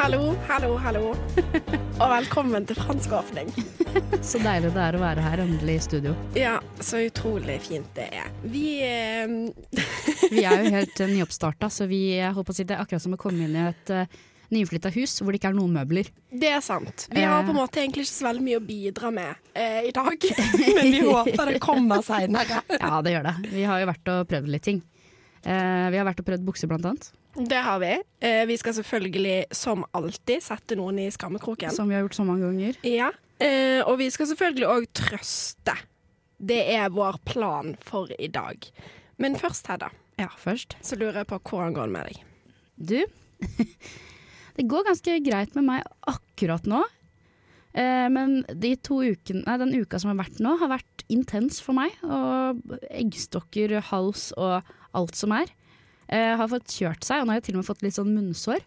Hallo, hallo, hallo. Og velkommen til fransk åpning. Så deilig det er å være her endelig i studio. Ja, så utrolig fint det er. Vi eh, Vi er jo helt uh, nyoppstarta, så vi håper å si det er akkurat som å komme inn i et uh, nyflytta hus hvor det ikke er noen møbler. Det er sant. Vi har på en måte egentlig ikke så veldig mye å bidra med eh, i dag. Men vi håper det kommer seinere. Ja, det gjør det. Vi har jo vært og prøvd litt ting. Uh, vi har vært og prøvd bukser, blant annet. Det har vi. Eh, vi skal selvfølgelig, som alltid, sette noen i skammekroken. Som vi har gjort så mange ganger. Ja. Eh, og vi skal selvfølgelig òg trøste. Det er vår plan for i dag. Men først, Hedda, Ja, først. så lurer jeg på hvordan går det med deg? Du, det går ganske greit med meg akkurat nå. Eh, men de to uken, nei, den uka som har vært nå, har vært intens for meg. Og eggstokker, hals og alt som er. Eh, har fått kjørt seg, og nå har jeg til og med fått litt sånn munnsår.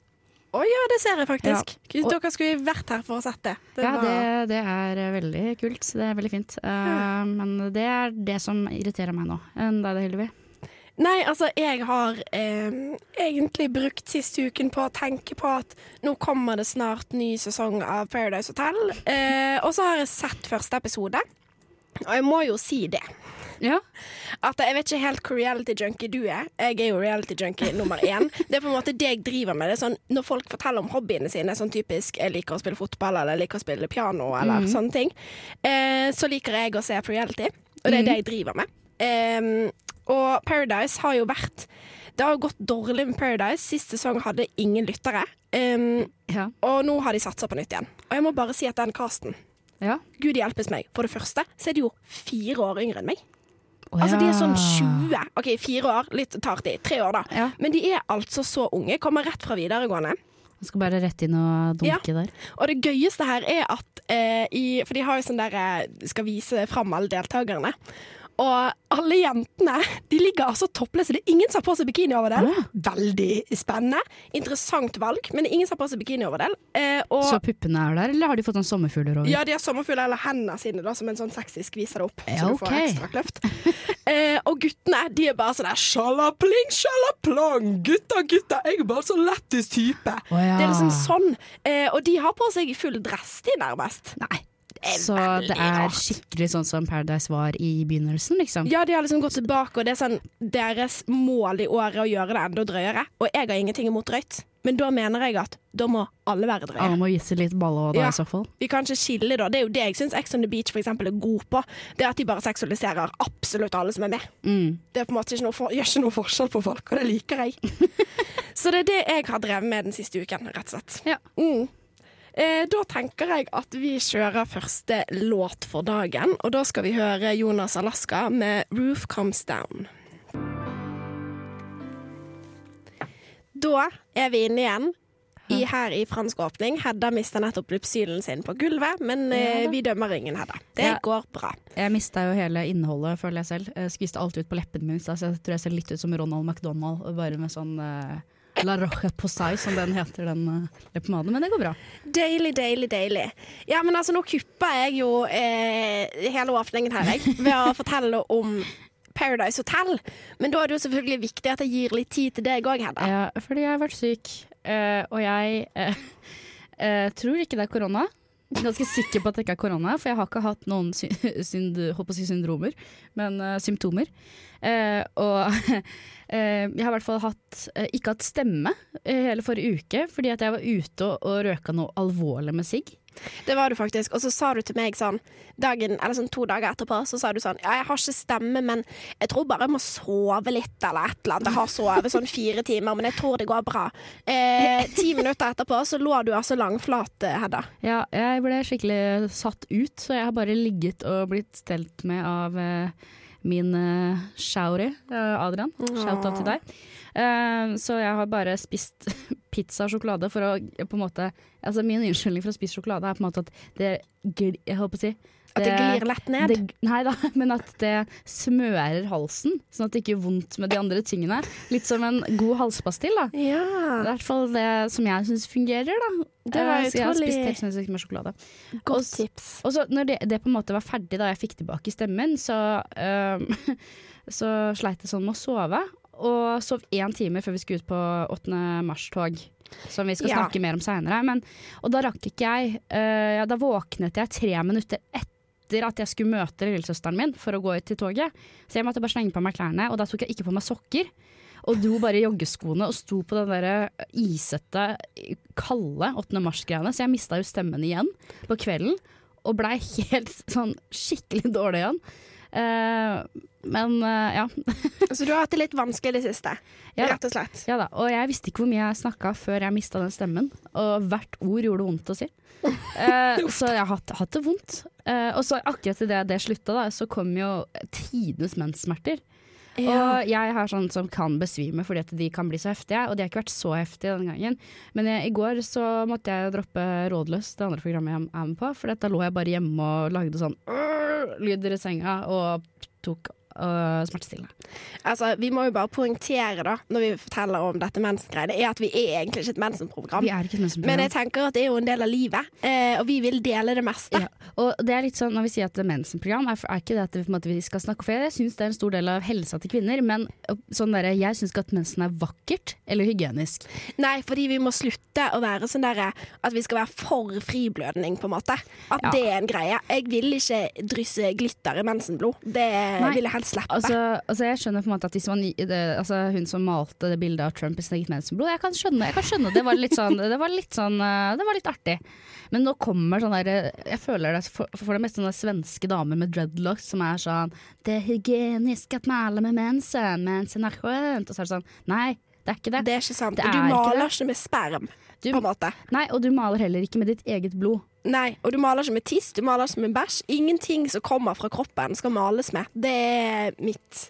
Å ja, det ser jeg faktisk. Ja. Og- Dere skulle vært her for å sett det. Det ja, var- det, det er eh, veldig kult. Det er veldig fint. Eh, Men det er det som irriterer meg nå. Enn deg, Hillevi? Nei, altså, jeg har eh, egentlig brukt siste uken på å tenke på at nå kommer det snart ny sesong av Paradise Hotel. Eh, og så har jeg sett første episode, og jeg må jo si det. Ja. At jeg vet ikke helt hvor reality junkie du er. Jeg er jo reality junkie nummer én. Det er på en måte det jeg driver med. Det sånn, når folk forteller om hobbyene sine, sånn typisk jeg liker å spille fotball eller jeg liker å spille piano eller sånne ting, eh, så liker jeg å se på reality. Og det er det jeg driver med. Um, og Paradise har jo vært Det har gått dårlig med Paradise. Sist sesong hadde ingen lyttere. Um, Ja. og nå har de satsa på nytt igjen. Og jeg må bare si at den casten ja. Gud hjelpes meg. For det første så er de jo fire år yngre enn meg. Altså, de er sånn 20. OK, fire år. Litt tar de. Tre år, da. Ja. Men de er altså så unge. Kommer rett fra videregående. Jeg skal bare rett inn og dunke der. Og det gøyeste her er at eh, i, For de har jo sånn der eh, Skal vise fram alle deltakerne. Og alle jentene de ligger altså toppløse. Det er ingen som har på seg bikinioverdel. Ja. Veldig spennende. Interessant valg, men det er ingen som har på seg bikinioverdel. Eh, og Så puppene er der, eller har de fått sånn sommerfugler over? ja, de har sommerfugler eller hendene sine da, som en sånn sexy skviser det opp. Ja, så du får ekstra kløft. eh, og guttene de er bare sånn der Sjalapling, sjalaplang! Gutta, gutta, jeg er bare så lættis type. Oh, ja. Det er liksom sånn. Eh, og de har på seg full dress, de nærmest. Nei. Så det er skikkelig sånn som Paradise var i begynnelsen, liksom? Ja, de har liksom gått tilbake, og det er sånn deres mål i året å gjøre det enda drøyere. Og jeg har ingenting imot drøyt, men da mener jeg at da må alle være drøye. Alle må vise litt balle da Ja. i så fall. Vi kan ikke skille, da. Det er jo det jeg syns Ex on the Beach for eksempel, er god på. Det er at de bare seksualiserer absolutt alle som er med. Mm. Det ikke for, gjør ikke noe forskjell på folk, og det liker jeg. Så det er det jeg har drevet med den siste uken, rett og slett. Ja. Mm. Eh, da tenker jeg at vi kjører første låt for dagen, og da skal vi høre Jonas Alaska med 'Roof Comes Down'. Da er vi inne igjen. I, her i fransk åpning. Hedda mista nettopp lypsylen sin på gulvet, men eh, vi dømmer ingen, Hedda. Det Ja. går bra. Jeg mista jo hele innholdet, føler jeg selv. Jeg skviste alt ut på leppene mine, så jeg tror jeg ser litt ut som Ronald McDonald, bare med sånn eh, La Roche Posay, som den heter, den uh, leppepomaden. Men det går bra. Deilig, deilig, deilig. Ja, men altså, nå kuppa jeg jo eh, hele åpningen her, jeg, ved å fortelle om Paradise Hotel. Men da er det jo selvfølgelig viktig at jeg gir litt tid til deg òg, Hedda. Ja, fordi jeg har vært syk, eh, og jeg eh, eh, tror ikke det er korona. Ganske sikker på at det ikke er korona, for jeg har ikke hatt noen sy synd si syndromer, men uh, symptomer. Uh, og uh, jeg har i hvert fall hatt, ikke hatt stemme hele forrige uke, fordi at jeg var ute og, og røka noe alvorlig med sigg. Det var du faktisk. Og så sa du til meg sånn dagen, sånn to dager etterpå, så sa du sånn Ja, jeg har ikke stemme, men jeg tror bare jeg må sove litt, eller et eller annet. Jeg har sovet sånn fire timer, men jeg tror det går bra. Eh, ti minutter etterpå så lå du altså langflat, eh, Hedda. Ja, jeg ble skikkelig satt ut, så jeg har bare ligget og blitt stelt med av eh, min uh, Shauri, eh, Adrian. Shout-out til deg. Uh, så jeg har bare spist pizza og sjokolade for å eh, på en måte Altså min unnskyldning for å spise sjokolade er på en måte at det Jeg holdt på å si At det glir lett ned. det, nei da, men at det smører halsen, sånn at det ikke gjør vondt med de andre tingene. Litt som en god halspastill, da. Ja. i hvert fall det som jeg syns fungerer, da. Det var utrolig. jeg har spist helt sinnssykt med sjokolade. Godt Og- tips. Og så når det, det på en måte var ferdig da jeg fikk tilbake stemmen, så, um, så sleit jeg sånn med å sove. og sov én time før vi skulle ut på 8. mars-tog. Som vi skal Ja. snakke mer om seinere. Og da rakk ikke jeg uh, ja, Da våknet jeg tre minutter etter at jeg skulle møte lillesøsteren min for å gå ut til toget. Så jeg måtte bare slenge på meg klærne, og da tok jeg ikke på meg sokker. Og dro bare i joggeskoene og sto på den der isete, kalde 8. mars-greiene. Så jeg mista jo stemmen igjen på kvelden, og blei helt sånn skikkelig dårlig igjen. Eh, men eh, ja. Så du har hatt det litt vanskelig i det siste, Ja rett og slett. ja da. Og jeg visste ikke hvor mye jeg snakka før jeg mista den stemmen. Og hvert ord gjorde vondt å si. Eh, så jeg har hatt, hatt det vondt. Og så akkurat idet det slutta, da, så kom jo tidenes menssmerter. Og jeg har sånn som kan besvime fordi at de kan bli så heftige, og de har ikke vært så heftige denne gangen. Men jeg, i går så måtte jeg droppe Rådløs, det andre programmet jeg er med på, for da lå jeg bare hjemme og lagde sånn øh, lyder i senga og tok øh, smertestillende. Altså, vi må jo bare poengtere da, når vi forteller om dette mensengreiene, er at vi er egentlig ikke et mensenprogram. Men jeg tenker at det er jo en del av livet, eh, og vi vil dele det meste. Ja, og det er litt sånn Når vi sier at det er mensenprogram, er, er ikke det at måte, vi skal snakke For jeg syns det er en stor del av helsa til kvinner, men sånn der, jeg syns ikke at mensen er vakkert eller hygienisk. Nei, fordi vi må slutte å være sånn derre at vi skal være for friblødning, på en måte. At Ja. det er en greie. Jeg vil ikke drysse glitter i mensenblod. Det Nei. vil jeg helst slippe. Altså, altså Jeg skjønner på en måte at man, det, altså Hun som malte det bildet av Trump i sitt eget mensenblod, jeg kan skjønne, jeg kan skjønne det var sånn Det var litt sånn eh, Det var litt artig. Men nå kommer sånn der Jeg føler det for, for det meste sånne svenske damer med dreadlocks som er sånn Det er hygienisk at male med mensen, mensen er skjønt. Og så er det sånn Nei, det er ikke det. det er ikke sant. Er du maler ikke, ikke med sperm, Du- på en måte. Nei, og du maler heller ikke med ditt eget blod. Nei, og du maler ikke med tiss, du maler ikke med bæsj. Ingenting som kommer fra kroppen skal males med. Det er mitt.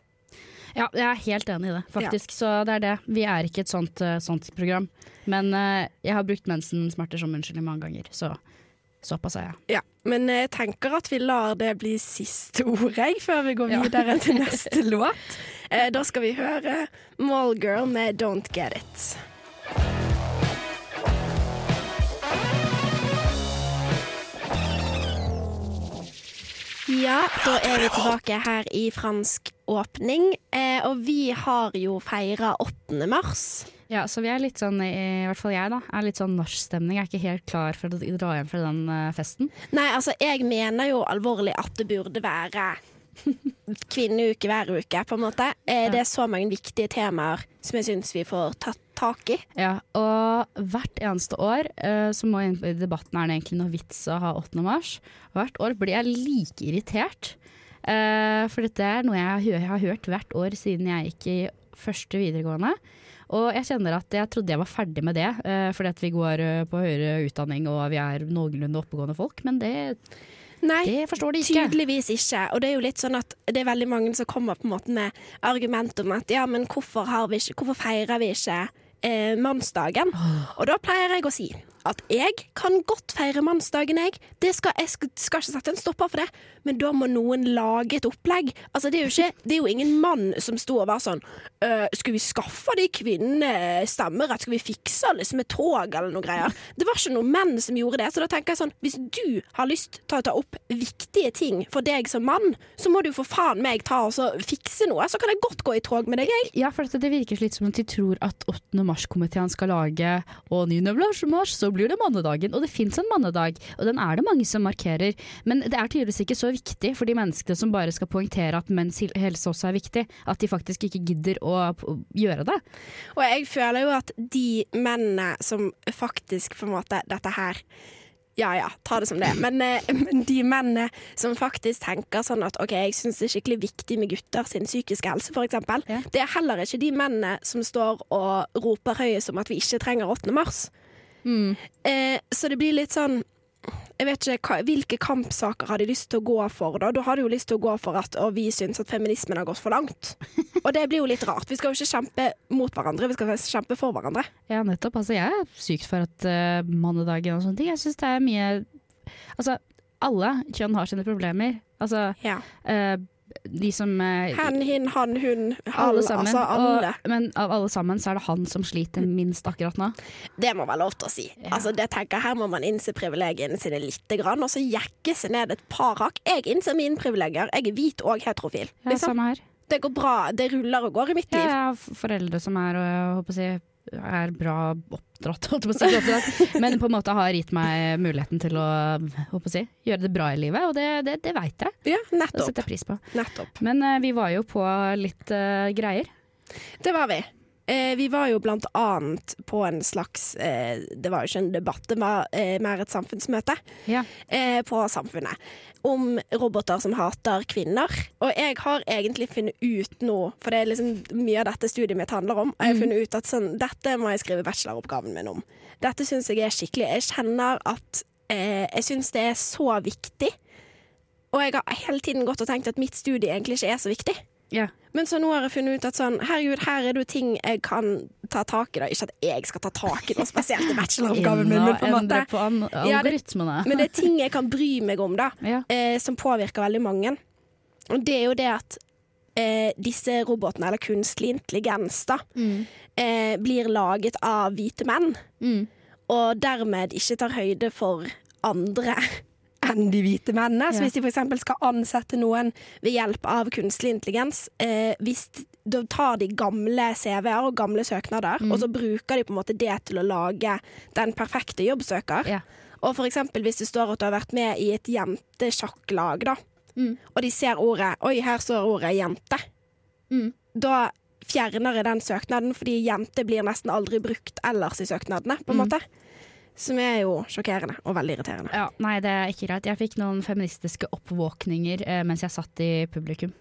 Ja, jeg er helt enig i det, faktisk. Så det er det. Vi er ikke et sånt, eh, sånt program. Men uh, jeg har brukt mensensmerter som unnskyldning mange ganger, så såpass er jeg. Ja, Men jeg tenker at vi lar det bli siste ordet før vi går Ja. videre til neste låt. Uh, da skal vi høre Mallgirl med Don't Get It. Ja, da er vi tilbake her i fransk åpning. Eh, og vi har jo feira 8. mars. Ja, så vi er litt sånn, i hvert fall jeg da, er litt sånn nachstemning. Jeg er ikke helt klar for å dra hjem fra den eh, festen. Nei, altså, jeg mener jo alvorlig at det burde være kvinneuke hver uke, på en måte. Eh, Det er så mange viktige temaer som jeg syns vi får tatt tak i. Ja, og hvert eneste år eh, så må jeg inn i debatten er det egentlig noe vits å ha 8. mars. Hvert år blir jeg like irritert. Eh, for dette er noe jeg har, hø- jeg har hørt hvert år siden jeg gikk i første videregående. Og jeg kjenner at jeg trodde jeg var ferdig med det, eh, fordi at vi går eh, på høyere utdanning og vi er noenlunde oppegående folk, men det, Nei, det forstår de ikke. tydeligvis ikke. Og det er jo litt sånn at det er veldig mange som kommer på en måte med argument om at ja, men hvorfor, har vi ikke, hvorfor feirer vi ikke eh, mannsdagen? Og da pleier jeg å si at jeg kan godt feire mannsdagen, jeg. Det skal, jeg skal, ikke sette en stopper for det, men da må noen lage et opplegg. Altså, det er jo, ikke, det er jo ingen mann som sto og var sånn «Øh, Skal vi skaffe de kvinnene stemmerett? Skal vi fikse liksom med tog eller noe greier? Det var ikke noen menn som gjorde det. Så da tenker jeg sånn, hvis du har lyst til å ta opp viktige ting for deg som mann, så må du for faen meg ta og fikse noe. Så kan jeg godt gå i tog med deg, jeg. Ja, for det virker litt som at de tror at 8. mars-komiteen skal lage Og 9. mars, så blir det mannedagen. Og det fins en mannedag, og den er det mange som markerer. Men det er tydeligvis ikke så viktig for de menneskene som bare skal poengtere at menns helse også er viktig, at de faktisk ikke gidder å gjøre det. Og jeg føler jo at de mennene som faktisk på en måte Dette her ja ja, ta det som det. Men, eh, men de mennene som faktisk tenker sånn at OK, jeg syns det er skikkelig viktig med gutter sin psykiske helse, f.eks. Ja. Det er heller ikke de mennene som står og roper høyest om at vi ikke trenger 8. mars. Eh, så det blir litt sånn jeg vet ikke, Hvilke kampsaker har de lyst til å gå for? Da Da har de jo lyst til å gå for at og vi syns at feminismen har gått for langt. Og det blir jo litt rart. Vi skal jo ikke kjempe mot hverandre, vi skal kjempe for hverandre. Ja, nettopp. Altså, jeg er sykt for at uh, mannedagen og sånne ting. Jeg syns det er mye Altså, alle kjønn har sine problemer. Altså, Ja. eh, de som eh, Hen, hin, han, hun. Alle Alle, sammen. altså alle. Og, men av alle sammen så er det han som sliter minst akkurat nå. Det må være lov til å si. Ja. Altså, det tenker Her må man innse privilegiene sine lite grann, og så jekke seg ned et par hakk. Jeg innser mine privilegier. Jeg er hvit og heterofil. Ja, Liksom. samme her. Det går bra. Det ruller og går i mitt liv. Jeg har foreldre som er, og, jeg håper å si, er bra oppdratt, holdt på å si, oppdratt, men på en måte har gitt meg muligheten til å, å si, gjøre det bra i livet, og det, det, det veit jeg. Ja, Det setter jeg pris på. nettopp. Men uh, vi var jo på litt uh, greier. Det var vi. Eh, vi var jo blant annet på en slags eh, Det var jo ikke en debatt, det var eh, mer et samfunnsmøte Ja. eh, på Samfunnet. Om roboter som hater kvinner. Og jeg har egentlig funnet ut nå, for det er liksom mye av dette studiet mitt handler om, og jeg har funnet ut at sånn, dette må jeg skrive bacheloroppgaven min om. Dette syns jeg er skikkelig Jeg kjenner at eh, jeg syns det er så viktig. Og jeg har hele tiden gått og tenkt at mitt studie egentlig ikke er så viktig. Ja. Men så nå har jeg funnet ut at sånn, herregud, her er det jo ting jeg kan ta tak i. da Ikke at jeg skal ta tak i noe spesielt i bacheloroppgaven min, men på en måte på Ja, det- Men det er ting jeg kan bry meg om, da, ja. eh, som påvirker veldig mange. Og det er jo det at eh, disse robotene, eller kunstig intelligens, da, Mm. eh, blir laget av hvite menn, Mm. og dermed ikke tar høyde for andre enn de hvite mennene. Så hvis de f.eks. skal ansette noen ved hjelp av kunstig intelligens, eh, hvis da tar de gamle CV-er og gamle søknader, Mm. og så bruker de på en måte det til å lage den perfekte jobbsøker. Yeah. Og eksempel hvis det står at du har vært med i et jentesjakklag, da, Mm. og de ser ordet Oi, her står ordet jente. Mm. Da fjerner jeg den søknaden, fordi jente blir nesten aldri brukt ellers i søknadene, på en Mm. måte. Som er jo sjokkerende og veldig irriterende. Ja, nei, det er ikke greit. Jeg fikk noen feministiske oppvåkninger eh, mens jeg satt i publikum.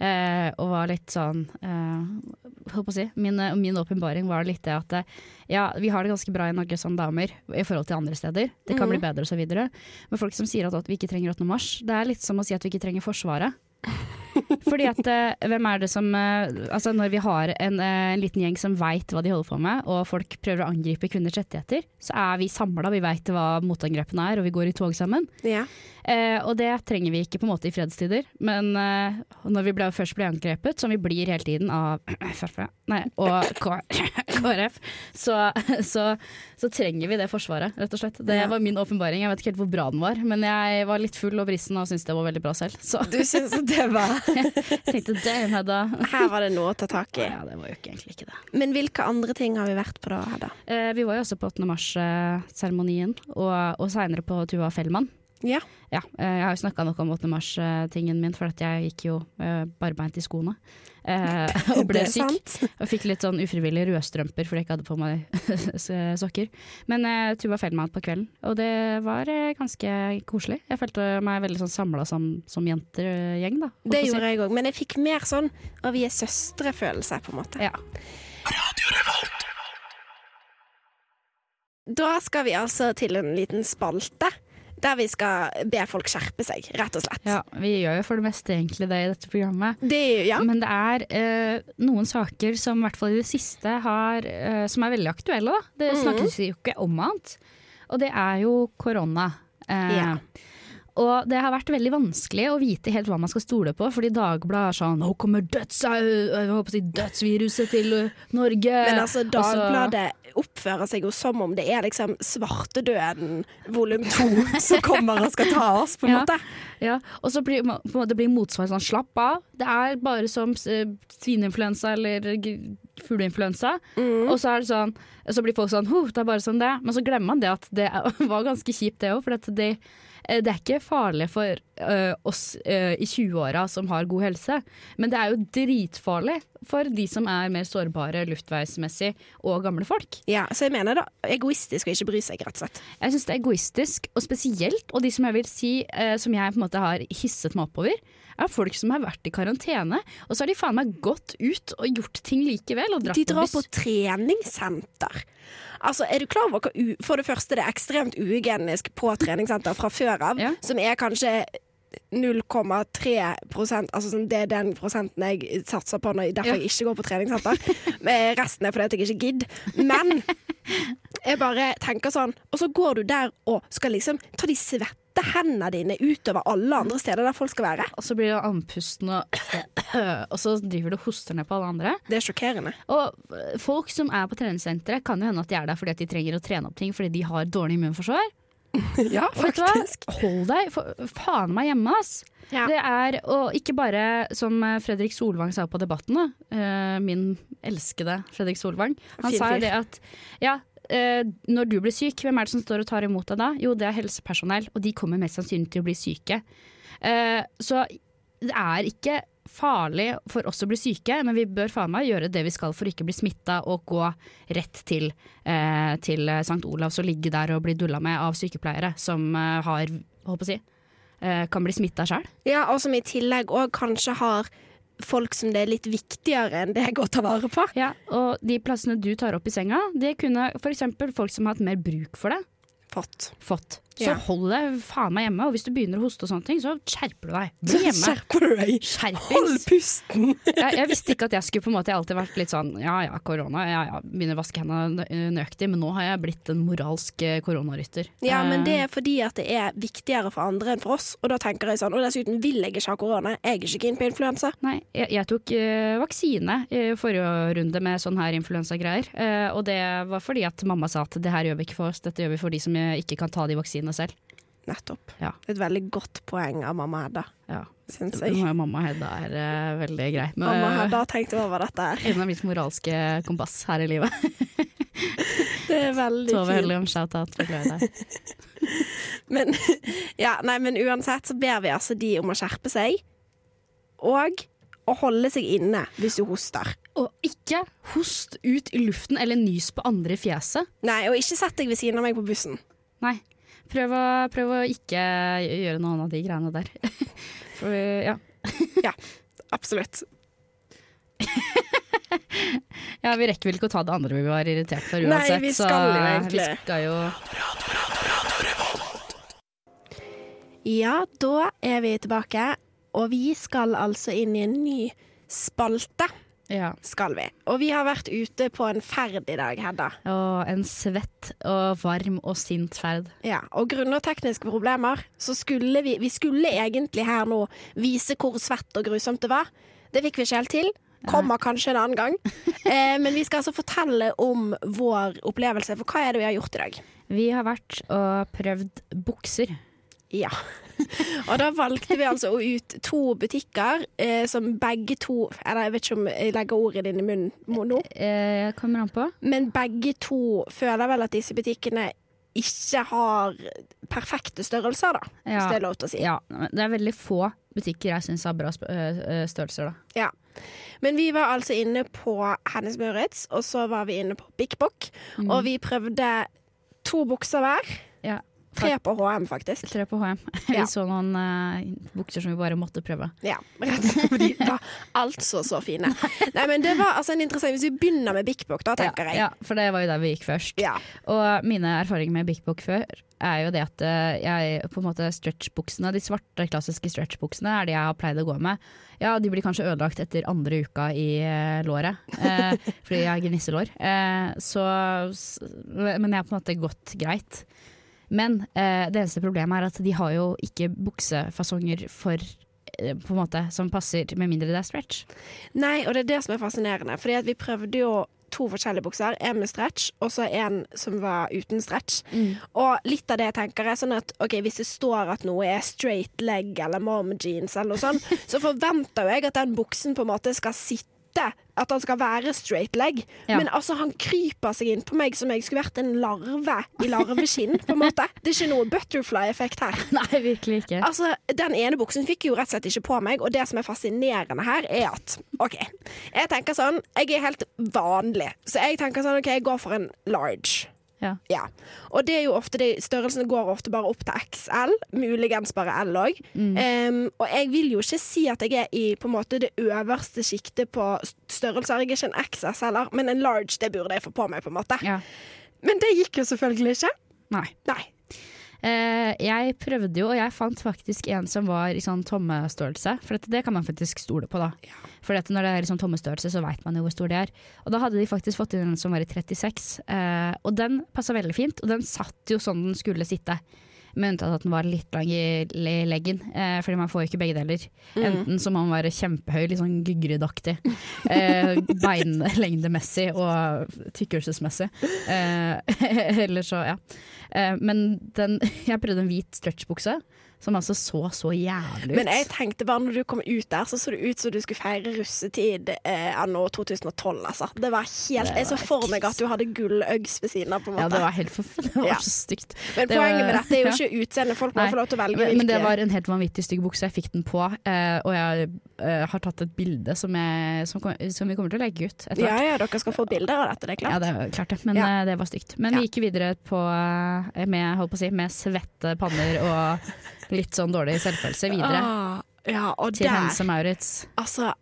Eh, og var litt sånn eh, Holdt på å si. Min, eh, min åpenbaring var litt det at eh, ja, vi har det ganske bra i Norge som damer i forhold til andre steder. Det kan Mhm. bli bedre videre. Men folk som sier at, at vi ikke trenger 8. mars, det er litt som å si at vi ikke trenger Forsvaret. Fordi at eh, hvem er det som eh, Altså når vi har en, eh, en liten gjeng som veit hva de holder på med, og folk prøver å angripe kvinners rettigheter, så er vi samla, vi veit hva motangrepene er, og vi går i tog sammen. Ja. Eh, og det trenger vi ikke på en måte i fredstider, men eh, når vi ble, først blir angrepet, som vi blir hele tiden av Frp nei, og KrF, så, så, så trenger vi det forsvaret, rett og slett. Det var min åpenbaring. Jeg vet ikke helt hvor bra den var, men jeg var litt full og brisen og syntes det var veldig bra selv. Så Du syns det var jeg tenkte damn, Hedda. Her var det noe å ta tak i. Ja, det var jo ikke, egentlig ikke det. Men hvilke andre ting har vi vært på da, Hedda? Eh, vi var jo også på 8. mars-seremonien, og, og seinere på Tuva Fellmann. Ja. Ja, eh, jeg har jo snakka nok om 8. mars-tingen min, for at jeg gikk jo eh, barbeint i skoene. eh, og ble syk. sant. Og fikk litt sånn ufrivillig rødstrømper fordi jeg ikke hadde på meg sokker. Men uh, Tuva Fellmann på kvelden, og det var ganske koselig. Jeg følte meg veldig sånn samla som, som jentegjeng, da. Det gjorde jeg òg, men jeg fikk mer sånn å vi er søstre-følelse, på en måte. Ja. Da skal vi altså til en liten spalte. Der vi skal be folk skjerpe seg, rett og slett. ja, vi gjør jo for det meste egentlig det i dette programmet. Det, ja. Men det er eh, noen saker som i hvert fall i det siste har, eh, som er veldig aktuelle. Da. Det snakkes mm. jo ikke om annet. Og det er jo korona. Eh, Ja. Og det har vært veldig vanskelig å vite helt hva man skal stole på, fordi Dagbladet er sånn 'Nå kommer døds, si dødsviruset til Norge'. Men altså, Dagbladet oppfører seg jo som om det er liksom svartedøden volum to som kommer og skal ta oss, på en Ja. måte. Ja, og så blir, måte blir motsvaret sånn 'slapp av'. Det er bare som eh, svineinfluensa eller fugleinfluensa. Mm. Og så er det sånn Så blir folk sånn «Huh, det er bare sånn det er». Men så glemmer man det at det var ganske kjipt, det òg. For at det, det er ikke farlig for uh, oss uh, i 20-åra som har god helse, men det er jo dritfarlig for de som er mer sårbare luftveismessig, og gamle folk. Ja, så jeg mener det er egoistisk å ikke bry seg, rett og slett. Jeg syns det er egoistisk, og spesielt, og de som jeg vil si uh, som jeg på en måte har hisset meg oppover, er folk som har vært i karantene, og så har de faen meg gått ut og gjort ting likevel. Og dratt De drar på, på treningssenter. Altså, er du klar over hva For det første, det er ekstremt uhygienisk på treningssenter fra før av, Ja. som er kanskje 0,3% Altså sånn, det er den prosenten jeg satser på når, derfor Ja. jeg ikke går på treningssenter. Men Resten er fordi jeg ikke gidder. Men jeg bare tenker sånn Og så går du der og skal liksom ta de svette hendene dine utover alle andre steder der folk skal være. Og så blir det andpusten, og, og så driver du og hoster ned på alle andre. Det er sjokkerende. Og folk som er på treningssenteret, kan jo hende at de er der fordi at de trenger å trene opp ting fordi de har dårlig immunforsvar. Ja, du faktisk. Hold deg for, faen meg hjemme, ass. Ja. Det er, og ikke bare som Fredrik Solvang sa på Debatten, da. eh, min elskede Fredrik Solvang. Han Fin sa jo det at ja, når du blir syk, hvem er det som står og tar imot deg da? Jo, det er helsepersonell, og de kommer mest sannsynlig til å bli syke. Eh, så det er ikke farlig for oss å bli syke, men vi bør faen meg gjøre det vi skal for ikke bli smitta og gå rett til, eh, til St. Olavs og ligge der og bli dulla med av sykepleiere som eh, har, holdt på å si, eh, kan bli smitta sjøl. Ja, og som i tillegg òg kanskje har folk som det er litt viktigere enn det deg å ta vare på. Ja, og de plassene du tar opp i senga, det kunne f.eks. folk som har hatt mer bruk for det, Fått. fått. Så Ja. hold deg faen meg hjemme, og hvis du begynner å hoste og sånne ting, så skjerper du deg. Bli hjemme. Skjerper du deg? Hold pusten! Jeg, jeg visste ikke at jeg skulle på en måte Jeg har alltid vært litt sånn ja ja, korona, ja ja, begynner å vaske hendene nø- nøyaktig, men nå har jeg blitt en moralsk eh, koronarytter. Ja, men det Eh, er fordi at det er viktigere for andre enn for oss. Og da tenker jeg sånn, og dessuten vil jeg ikke ha korona. Jeg er ikke keen på influensa. Nei, jeg, jeg tok uh, vaksine i forrige runde med sånn her influensagreier. Uh, og det var fordi at mamma sa at det her gjør vi ikke for oss, dette gjør vi for de som eh, ikke kan ta de vaksinene selv. Nettopp. Ja. Et veldig godt poeng av mamma Hedda, Ja. syns jeg. Mamma Hedda er uh, veldig grei. Men, Mamma Hedda tenkte over dette her. En av mitt moralske kompass her i livet. Det er veldig Tove fint. Helligom, shout-out. Men, ja, nei, men uansett så ber vi altså de om å skjerpe seg. Og å holde seg inne hvis du hoster. Og ikke host ut i luften eller nys på andre i fjeset. Nei, og ikke sett deg ved siden av meg på bussen. Nei. Prøv å, prøv å ikke gjøre noen av de greiene der. For, ja. Ja, absolutt. ja, vi rekker vel ikke å ta det andre vi var irritert for Nei, vi skal jo så egentlig. vi skal jo Ja, da er vi tilbake, og vi skal altså inn i en ny spalte. Ja. Skal vi. Og vi har vært ute på en ferd i dag, Hedda. Og en svett og varm og sint ferd. Ja, og grunnet tekniske problemer, så skulle vi Vi skulle egentlig her nå vise hvor svett og grusomt det var. Det fikk vi ikke helt til. Kommer kanskje en annen gang. Eh, men vi skal altså fortelle om vår opplevelse. For hva er det vi har gjort i dag? Vi har vært og prøvd bukser. Ja. Og da valgte vi altså ut to butikker eh, som begge to Eller jeg vet ikke om jeg legger ordet inn i munnen nå, Eh, kommer an på. men begge to føler vel at disse butikkene ikke har perfekte størrelser, da. Hvis Ja. det er lov til å si. Ja, det er veldig få butikker jeg syns har bra øh, størrelser, da. Ja. Men vi var altså inne på Hennes Mauritz, og så var vi inne på Bik Bok. Og vi prøvde to bukser hver. Ja. Tre på HM, faktisk. Tre på HM. Ja. Vi så noen uh, bukser som vi bare måtte prøve. Ja, rett og. De var altså så fine. Nei, men det var altså en interessant Hvis vi begynner med Bik Bok, da, tenker ja, jeg. ja, for det var jo der vi gikk først. Ja. Og mine erfaringer med Big Book før er jo det at øh, jeg på en måte stretchbuksene, de svarte klassiske stretchbuksene, er de jeg har pleid å gå med. Ja, de blir kanskje ødelagt etter andre uka i øh, låret, eh, fordi jeg har gnisselår. Eh, så, men jeg har på en måte gått greit. Men eh, det eneste problemet er at de har jo ikke buksefasonger for eh, på en måte som passer, med mindre det er stretch. Nei, og det er det som er fascinerende. Fordi at vi prøvde jo to forskjellige bukser. En med stretch, og så en som var uten stretch. Og litt av det jeg tenker er sånn at ok, hvis det står at noe er straight leg eller mom jeans, eller noe sånt, så forventer jo jeg at den buksen på en måte skal sitte. At han skal være straight leg. Ja. Men altså, han kryper seg inn på meg som jeg skulle vært en larve i larveskinn. på en måte. Det er ikke noe butterfly-effekt her. Nei, virkelig ikke. Altså, Den ene buksen fikk jeg jo rett og slett ikke på meg, og det som er fascinerende her, er at OK, jeg tenker sånn Jeg er helt vanlig, så jeg tenker sånn OK, jeg går for en large. Ja. Ja. Og det er jo ofte det, størrelsene går ofte bare opp til XL, muligens bare L òg. og jeg vil jo ikke si at jeg er i på en måte det øverste sjiktet på størrelser. Jeg er ikke en XSL-er, men en large det burde jeg få på meg, på en måte. Ja. Men det gikk jo selvfølgelig ikke. Nei. Nei. Eh, jeg prøvde jo, og jeg fant faktisk en som var i sånn tommestørrelse. For dette, det kan man faktisk stole på, da. For dette, når det er i sånn tommestørrelse, så veit man jo hvor stor de er. Og da hadde de faktisk fått inn en som var i 36, eh, og den passa veldig fint. Og den satt jo sånn den skulle sitte. Med unntatt at den var litt lang i leggen. Eh, fordi man får jo ikke begge deler. Enten så må man være kjempehøy, litt sånn guggeridaktig, eh, beinlengdemessig og tykkelsesmessig. Eh, eller så, ja. Eh, men den, jeg prøvde en hvit stretchbukse, som altså så så jævlig ut. Men jeg tenkte bare når du kom ut der, så så det ut som du skulle feire russetid eh, anno 2012, altså. Det var helt Det Jeg så for meg at du hadde gull-Uggs ved siden av, på en måte. ja, det var helt for, det var Ja. så stygt. Men det poenget var- med dette er jo ja. ikke utseendet. Folk må få lov til å velge Men, men det var en helt vanvittig stygg bukse. Jeg fikk den på, eh, og jeg eh, har tatt et bilde som, jeg, som, kom- som vi kommer til å legge ut etter Ja hvert. ja, dere skal få bilder av dette, det er klart. Ja, det er klart det, men Ja. eh, det var stygt. Men vi gikk videre på, eh, med, holdt på å si, med svette panner og litt sånn dårlig selvfølelse videre Ah, ja, til der Hense Maurits. Altså,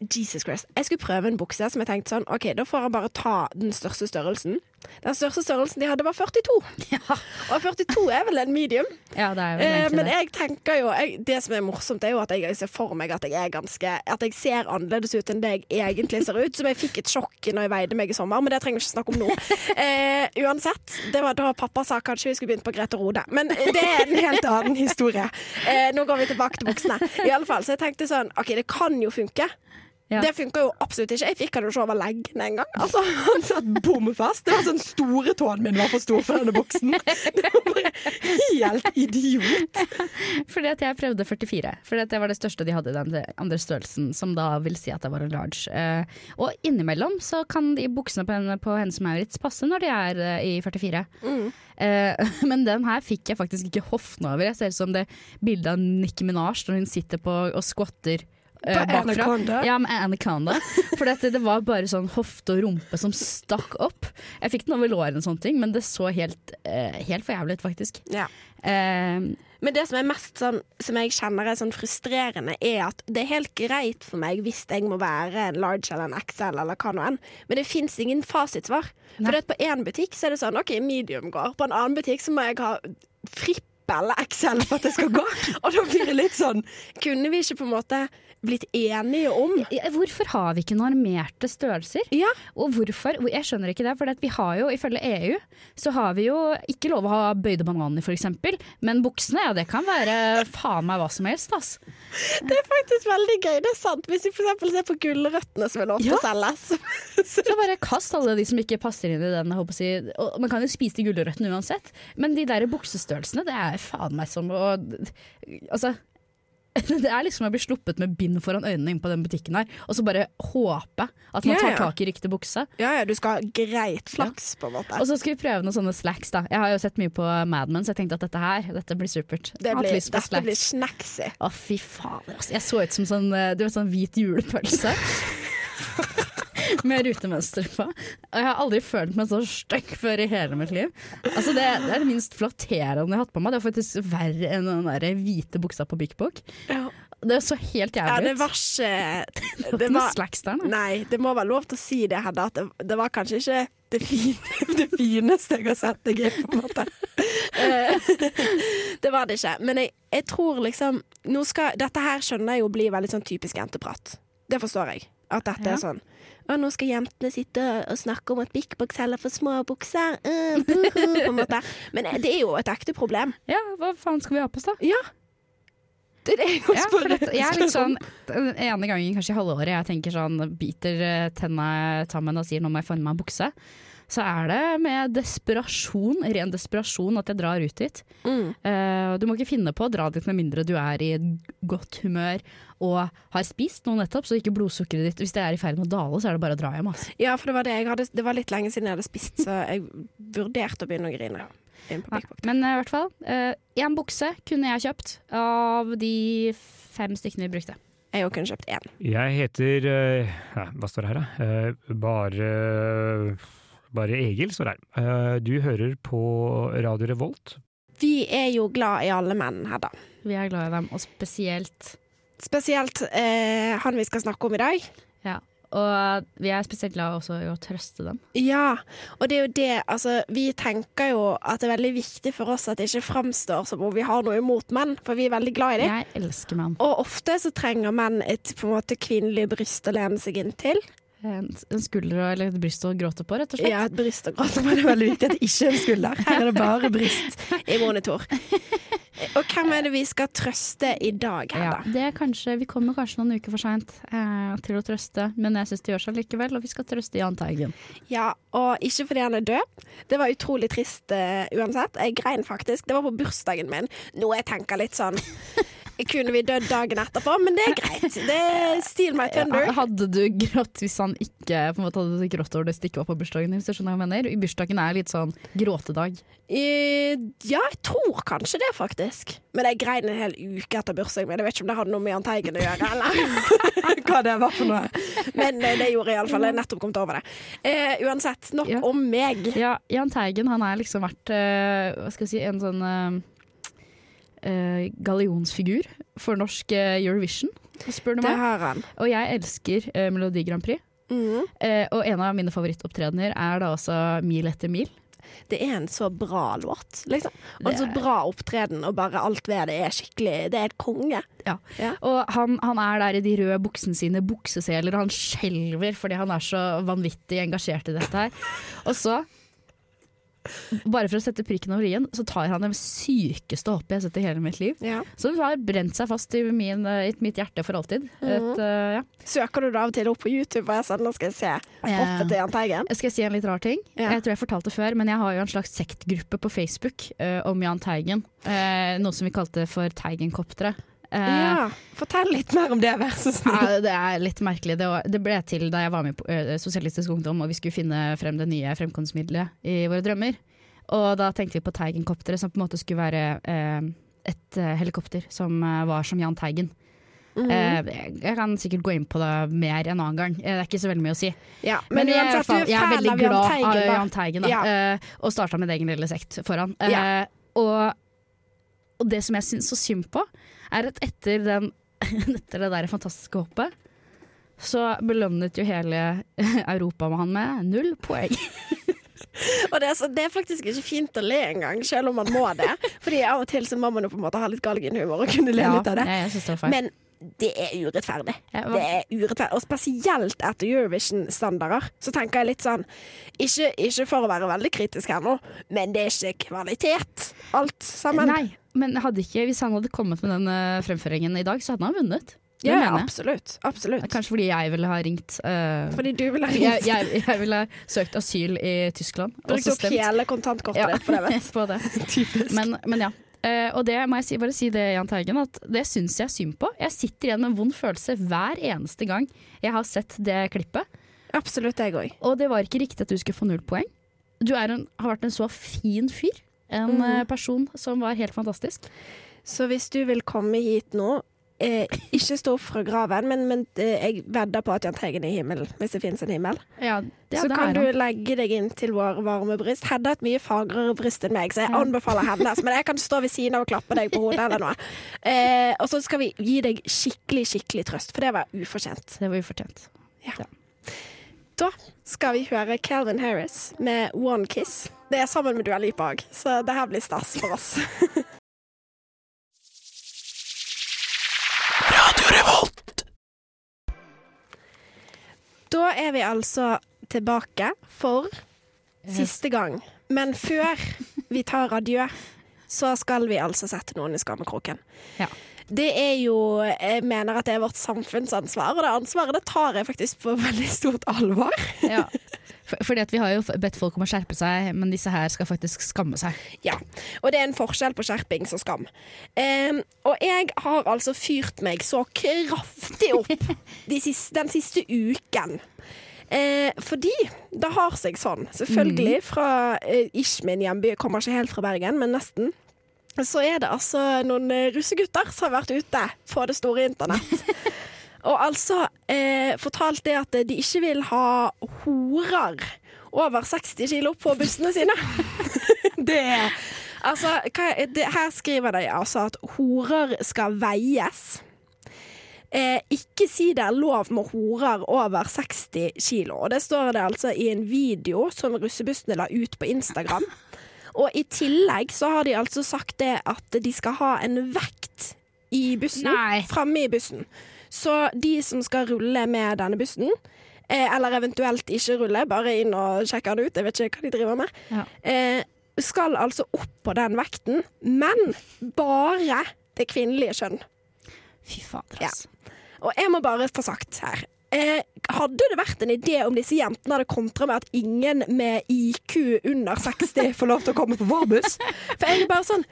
Jesus Christ. Jeg skulle prøve en bukse som jeg tenkte sånn OK, da får jeg bare ta den største størrelsen. Den største størrelsen de hadde, var 42. Og 42 er vel en medium. Ja, det er vel Eh, men jeg tenker jo jeg, Det som er morsomt, er jo at jeg ser for meg at jeg er ganske At jeg ser annerledes ut enn det jeg egentlig ser ut. Som jeg fikk et sjokk når jeg veide meg i sommer, men det trenger vi ikke snakke om nå. Eh, uansett, det var da pappa sa kanskje vi skulle begynt på Grete Rode. Men det er en helt annen historie. Eh, nå går vi tilbake til voksne. I alle fall, så jeg tenkte sånn OK, det kan jo funke. Ja. Det funka jo absolutt ikke. Jeg fikk han jo ikke over leggene engang. Altså, han satt bom fast. Det var sånn store tåen min var for stor for denne buksen. Det var bare helt idiot. Fordi at jeg prøvde 44, fordi at det var det største de hadde i den andre størrelsen, som da vil si at det var en large. Eh, og innimellom så kan de buksene på, henne- på Hennes Maurits passe når de er eh, i 44. Mm. men den her fikk jeg faktisk ikke hoftene over. Jeg ser ut som det bildet av Nikki Minaj når hun sitter på og squatter. Eh, bakfra. Ja, med Anaconda. For det var bare sånn hofte og rumpe som stakk opp. Jeg fikk den over lårene og sånne ting, men det så helt, eh, helt for jævlig ut, faktisk. Ja. Uh, Men det som er mest sånn Som jeg kjenner er sånn frustrerende, er at det er helt greit for meg hvis jeg må være en large eller en XL eller hva nå enn, men det fins ingen fasitsvar. For det at på én butikk så er det sånn OK, medium går. På en annen butikk så må jeg ha frippel XL for at det skal gå. Og da blir det litt sånn Kunne vi ikke på en måte blitt enige om Hvorfor har vi ikke normerte størrelser? Ja. Og hvorfor? Jeg skjønner ikke det. For vi har jo, ifølge EU, så har vi jo ikke lov å ha bøyde bananer f.eks. Men buksene, ja det kan være faen meg hva som helst, ass. Det er faktisk veldig gøy. Det er sant. Hvis vi f.eks. ser på gulrøttene som er lov til å selges. Så Så bare kast alle de som ikke passer inn i den. si. Man kan jo spise de gulrøttene uansett, men de der buksestørrelsene, det er faen meg som å Altså. Det er liksom å bli sluppet med bind foran øynene inn på den butikken her, og så bare håpe at man Ja, tar tak i riktig bukse. ja, ja, du skal ha greit flaks, på en måte. Og så skal vi prøve noen sånne slacks, da. Jeg har jo sett mye på Mad Men, så jeg tenkte at dette her, dette blir supert. Det blir, dette blir snacksy. Å, fy fader. Altså. Jeg så ut som sånn, eh, du vet, sånn hvit julepølse. Med rutemønster på. Og jeg har aldri følt meg så stygg før i hele mitt liv. Altså det, det er det minst flatterende jeg har hatt på meg. Det var faktisk verre enn den der hvite buksa på Bik Bok. Ja. Det så helt jævlig ut. Ja, det var ikke Det det var slacks der. Nei, det må være lov til å si det, Hedda. At det, det var kanskje ikke det, fine, det fineste jeg har sett deg i, på en måte. Det var det ikke. Men jeg, jeg tror liksom skal, Dette her skjønner jeg jo blir veldig sånn typisk jenteprat. Det forstår jeg. At dette Ja. er sånn og nå skal jentene sitte og snakke om at Big Box selger for små bukser. Uh, buhu, en måte. Men det er jo et ekte problem. Ja, hva faen skal vi ha på oss, da? Ja. Det er det Ja, for jeg er litt sånn Den ene gangen kanskje i halvåret jeg tenker sånn Biter eh, tenna sammen og sier nå må jeg få meg en bukse. Så er det med desperasjon, ren desperasjon, at jeg drar ut dit. Mm. Uh, du må ikke finne på å dra dit med mindre du er i godt humør og har spist noe nettopp, så ikke blodsukkeret ditt Hvis det er i ferd med å dale, så er det bare å dra hjem. Altså. Ja, for det var det jeg hadde Det var litt lenge siden jeg hadde spist, så jeg vurderte å begynne å grine. Nei, Men eh, i hvert fall, én bukse kunne jeg kjøpt av de fem stykkene vi brukte. Jeg òg kunne kjøpt én. Jeg heter uh, Hva står det her, da? Eh, bare bare Egil står her. Eh, du hører på Radio Revolt. Vi er jo glad i alle menn, Hedda. Vi er glad i dem, og spesielt Spesielt eh, han vi skal snakke om i dag. Ja. Og vi er spesielt glad også i å trøste dem. Ja, og det er jo det Altså, vi tenker jo at det er veldig viktig for oss at det ikke framstår som om vi har noe imot menn, for vi er veldig glad i dem. Jeg elsker menn. Og ofte så trenger menn et på en måte kvinnelig bryst å lene seg inn til. En, en skulder eller et bryst å gråte på, rett og slett. Ja, et bryst å gråte på. det er veldig viktig at det ikke er en skulder. Her er det bare bryst i monitor. Og hvem er det vi skal trøste i dag, Ja, Hedda? det er kanskje, Vi kommer kanskje noen uker for seint eh, til å trøste, men jeg syns det gjør seg likevel, og vi skal trøste Jahn Teigen. Ja, og ikke fordi han er død. Det var utrolig trist uh, uansett. Jeg grein faktisk. Det var på bursdagen min. Noe jeg tenker litt sånn Kunne vi dødd dagen etterpå? Men det er greit. Det er Steal my thunder. Hadde du grått hvis han ikke på en måte hadde grått over det stikket var på bursdagen din? Hvis du skjønner hva jeg mener? I bursdagen er litt sånn gråtedag. Eh, ja, jeg tror kanskje det, faktisk. Men jeg grein en hel uke etter bursdagen min. Jeg vet ikke om det hadde noe med Jahn Teigen å gjøre, eller hva det var for noe. Men eh, det gjorde jeg iallfall. Jeg er nettopp kommet over det. Uh, uansett, nok Ja. om meg. Ja, Jahn Teigen han er liksom vært eh, hva skal jeg si, en sånn uh, gallionsfigur for norsk eh, Eurovision, spør du Det har han. Og jeg elsker eh, Melodi Grand Prix. Mm. Eh, og en av mine favorittopptredener er da også Mil etter mil. Det er en så bra låt, liksom. Og en så bra opptreden, og bare alt ved det er skikkelig Det er et konge. Ja. Ja. Og han, han er der i de røde buksene sine, bukseseler, og han skjelver fordi han er så vanvittig engasjert i dette her. Og så, bare for å sette prikken over i-en, så tar han det sykeste hoppet jeg har sett i hele mitt liv. Ja. Som har brent seg fast i, min, eh, i mitt hjerte for alltid. Et, uh, ja. Søker du det av og til opp på YouTube, og jeg sa nå skal jeg se hoppet til Jahn Teigen? Jeg skal si en litt rar ting. Ja. Jeg tror jeg fortalte det før, men jeg har jo en slags sektgruppe på Facebook uh, om Jahn Teigen. Uh, noe som vi kalte for Teigenkoptere. Eh, Ja. Fortell litt mer om det, vær så snill. Ja, det er litt merkelig. Det, var, det ble til da jeg var med på Sosialistisk Ungdom og vi skulle finne frem det nye fremkomstmiddelet i våre drømmer. Og da tenkte vi på Teigen-kopteret, som på en måte skulle være eh, et eh, helikopter som eh, var som Jahn Teigen. Mm -hmm. jeg, kan sikkert gå inn på det mer en annen gang. Eh, Det er ikke så veldig mye å si. ja, Men, men, jeg, uansett, fall- jeg er veldig glad av. Jahn Teigen, da. Ja. Eh, og starta min egen lille sekt foran. Ja. Eh, og, og det som jeg syns så synd på, er at etter, den, etter det der fantastiske hoppet, så belønnet jo hele Europa med han med null poeng. Og det er, så, det er faktisk ikke fint å le engang, selv om man må det. Fordi av og til så må man jo på en måte ha litt galgenhumor og kunne le litt av det. jeg, jeg det var. Men det er urettferdig. Ja, Det er urettferdig. Og spesielt etter Eurovision-standarder. Så tenker jeg litt sånn ikke, ikke for å være veldig kritisk her nå, men det er ikke kvalitet, alt sammen. Nei, men ikke, hvis han hadde kommet med den eh, fremføringen i dag, så hadde han vunnet. Det Ja, absolutt. absolutt. Kanskje fordi jeg ville ha ringt uh, Fordi du ville ha ringt. jeg, jeg ville ha søkt asyl i Tyskland. Brukt opp hele kontantkortet Ja. på det, vet du. Men, men ja. Eh, og det må jeg si, bare si det, Jahn Teigen, at det syns jeg synd på. Jeg sitter igjen med en vond følelse hver eneste gang jeg har sett det klippet. Absolutt, jeg òg. Og det var ikke riktig at du skulle få null poeng. Du er en, har vært en så fin fyr. En Mhm. eh, person som var helt fantastisk. Så hvis du vil komme hit nå, eh, ikke stå opp fra graven, men, men eh, jeg vedder på at Jahn Teigen er i himmelen, hvis det finnes en himmel. Ja, det, så det kan du legge deg inn til vår varme bryst. Hedda har et mye fagrere bryst enn meg, så jeg Ja. anbefaler hennes. Men jeg kan stå ved siden av og klappe deg på hodet eller noe. Eh, og så skal vi gi deg skikkelig, skikkelig trøst, for det var ufortjent. Det var ufortjent. Da skal vi høre Calvin Harris med One Kiss. Det er sammen med Dua Lipa òg, så det her blir stas for oss. Da er vi altså tilbake for siste gang. Men før vi tar adjø, så skal vi altså sette noen i skammekroken. Ja. Det er jo Jeg mener at det er vårt samfunnsansvar, og det ansvaret det tar jeg faktisk på veldig stort alvor. Ja. For, fordi at vi har jo bedt folk om å skjerpe seg, men disse her skal faktisk skamme seg. Ja, og det er en forskjell på skjerpings og skam. Um, og jeg har altså fyrt meg så kraftig opp de siste, den siste uken. Eh, fordi det har seg sånn, selvfølgelig, fra eh, ikke min hjemby, kommer ikke helt fra Bergen, men nesten. Så er det altså noen eh, russegutter som har vært ute på det store internett. Og altså eh, fortalt det at de ikke vil ha horer over 60 kilo på bussene sine. det er Altså, det, her skriver de altså at horer skal veies. Eh, ikke si det er lov med horer over 60 kilo. Og det står det altså i en video som russebussene la ut på Instagram. Og i tillegg så har de altså sagt det at de skal ha en vekt i bussen. Framme i bussen. Så de som skal rulle med denne bussen, eh, eller eventuelt ikke rulle, bare inn og sjekke den ut. Jeg vet ikke hva de driver med. Ja. Eh, skal altså opp på den vekten, men bare det kvinnelige kjønn. Fy fader, Ja. altså. Og jeg må bare få sagt her eh, Hadde det vært en idé om disse jentene hadde kontra med at ingen med IQ under 60 får lov til å komme på vår buss? For jeg er bare sånn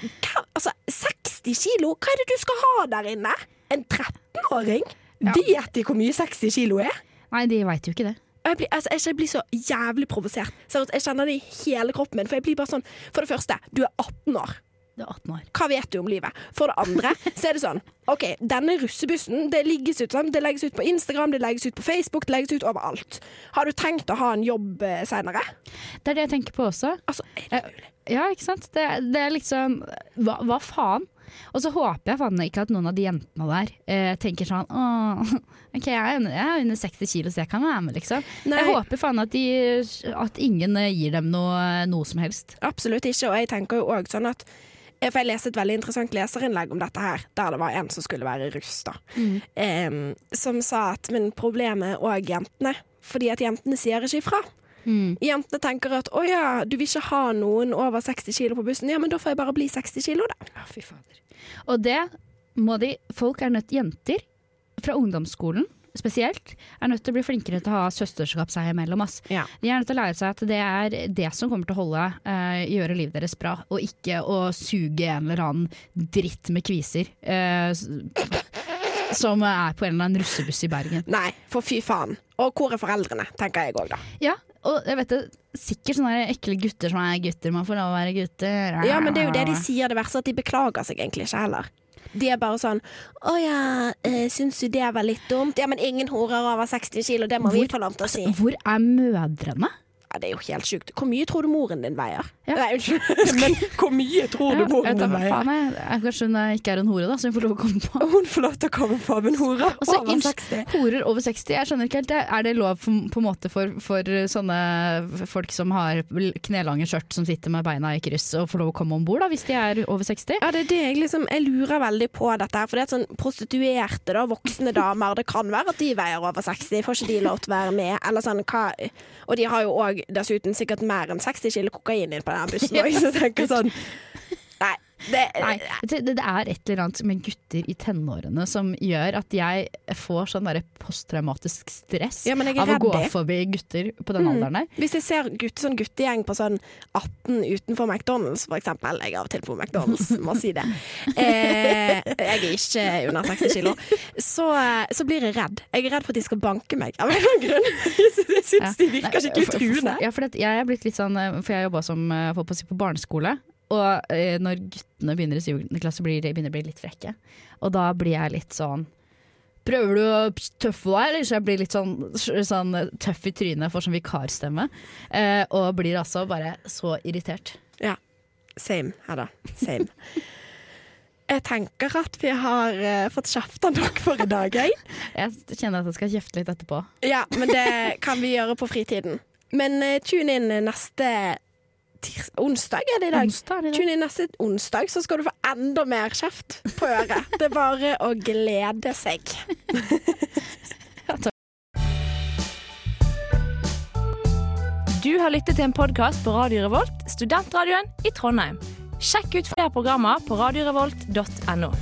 hva, Altså, 60 kilo? Hva er det du skal ha der inne? En 13-åring? Ja. Vet de hvor mye 60 kilo er? Nei, de veit jo ikke det. Jeg blir, altså, jeg blir så jævlig provosert. Jeg kjenner det i hele kroppen min. For jeg blir bare sånn For det første, du er 18 år. Du er 18 år. Hva vet du om livet? For det andre så er det sånn OK, denne russebussen det ut, sånn, det legges ut på Instagram, det legges ut på Facebook, det legges ut overalt. Har du tenkt å ha en jobb eh, seinere? Det er det jeg tenker på også. Altså, er det mulig? Ja, ikke sant? Det, det er liksom hva, hva faen? Og så håper jeg faen ikke at noen av de jentene der eh, tenker sånn Åh, OK, jeg er, under, jeg er under 60 kilo, så jeg kan være med, liksom. Nei, Jeg håper faen at, de, at ingen eh, gir dem noe, noe som helst. absolutt ikke. Og jeg tenker jo òg sånn at eh, For jeg leste et veldig interessant leserinnlegg om dette her, der det var en som skulle være russ, da. Em, som sa at men problemet òg jentene. Fordi at jentene sier ikke ifra. Jentene tenker at å ja, du vil ikke ha noen over 60 kilo på bussen. Ja, men da får jeg bare bli 60 kilo, da. fy fader. Og det må de Folk er nødt Jenter fra ungdomsskolen spesielt er nødt til å bli flinkere til å ha søsterskap seg imellom. Ass. Ja. De er nødt til å lære seg at det er det som kommer til å holde uh, gjøre livet deres bra, og ikke å suge en eller annen dritt med kviser. s- som er på en eller annen russebuss i Bergen. Nei, for fy faen. Og hvor er foreldrene, tenker jeg òg, da. Ja, og jeg vet det, sikkert sånne ekle gutter som er gutter, man får lov å være gutter. Ja, men det er jo det de sier det verste, at de beklager seg egentlig ikke heller. De er bare sånn 'Å ja, eh, syns du det var litt dumt?' Ja, men ingen horer over 60 kilo, det må vi få lov til å si. Hvor er mødrene? Ja, det er jo helt sjukt. Hvor mye tror du moren din veier? Ja. Nei, unnskyld. Men hvor mye tror du Ja, moren din veier? faen jeg- Kanskje hun eh, ikke er en hore, da, så hun får lov å komme på. Hun får lov til å komme på, en hore Altså, over 60 Horer over 60, jeg skjønner ikke helt. Er det lov for, på en måte for, for sånne folk som har knelange skjørt som sitter med beina i kryss og får lov å komme om bord, hvis de er over 60? Ja, det er det jeg liksom Jeg lurer veldig på dette her. For det er sånn prostituerte, da, voksne damer. Det kan være at de veier over 60. Får ikke de lov til å være med? Eller sånn, hva Og de har jo òg dessuten sikkert mer enn 60 kilo kokain inn på denne bussen òg, så tenker sånn. Det, Nei, det, det er et eller annet med gutter i tenårene som gjør at jeg får sånn posttraumatisk stress Ja, av å gå det. forbi gutter på den Mm. alderen der. Hvis jeg ser gutt, sånn guttegjeng på sånn 18 utenfor McDonald's, for eksempel Jeg er av og til på McDonald's, må si det. Eh, jeg er ikke under 60 kilo. Så, så blir jeg redd. Jeg er redd for at de skal banke meg, av en eller annen grunn. Jeg syns de virker skikkelig for- for- truende. Ja, for det, jeg er blitt litt sånn eh, For jeg jobba som eh, på, på barneskole. Og eh, når guttene begynner i 7. klasse, blir de begynner å bli litt frekke. Og da blir jeg litt sånn Prøver du å tøffe deg, eller? Så jeg blir litt sånn, sånn eh, tøff i trynet, får sånn vikarstemme. Eh, og blir altså bare så irritert. Ja. Same, her, da. Same. Jeg tenker at vi har uh, fått kjefta nok for i dag, jeg. Jeg kjenner at jeg skal kjefte litt etterpå. Ja, men det kan vi gjøre på fritiden. Men uh, tune inn neste onsdag, er det i dag? Onsdag det. Tune inn neste onsdag, så skal du få enda mer kjeft på øret. Det er bare å glede seg. Du har lyttet til en podkast på Radio Revolt, studentradioen i Trondheim. Sjekk ut flere programmer på radiorevolt.no.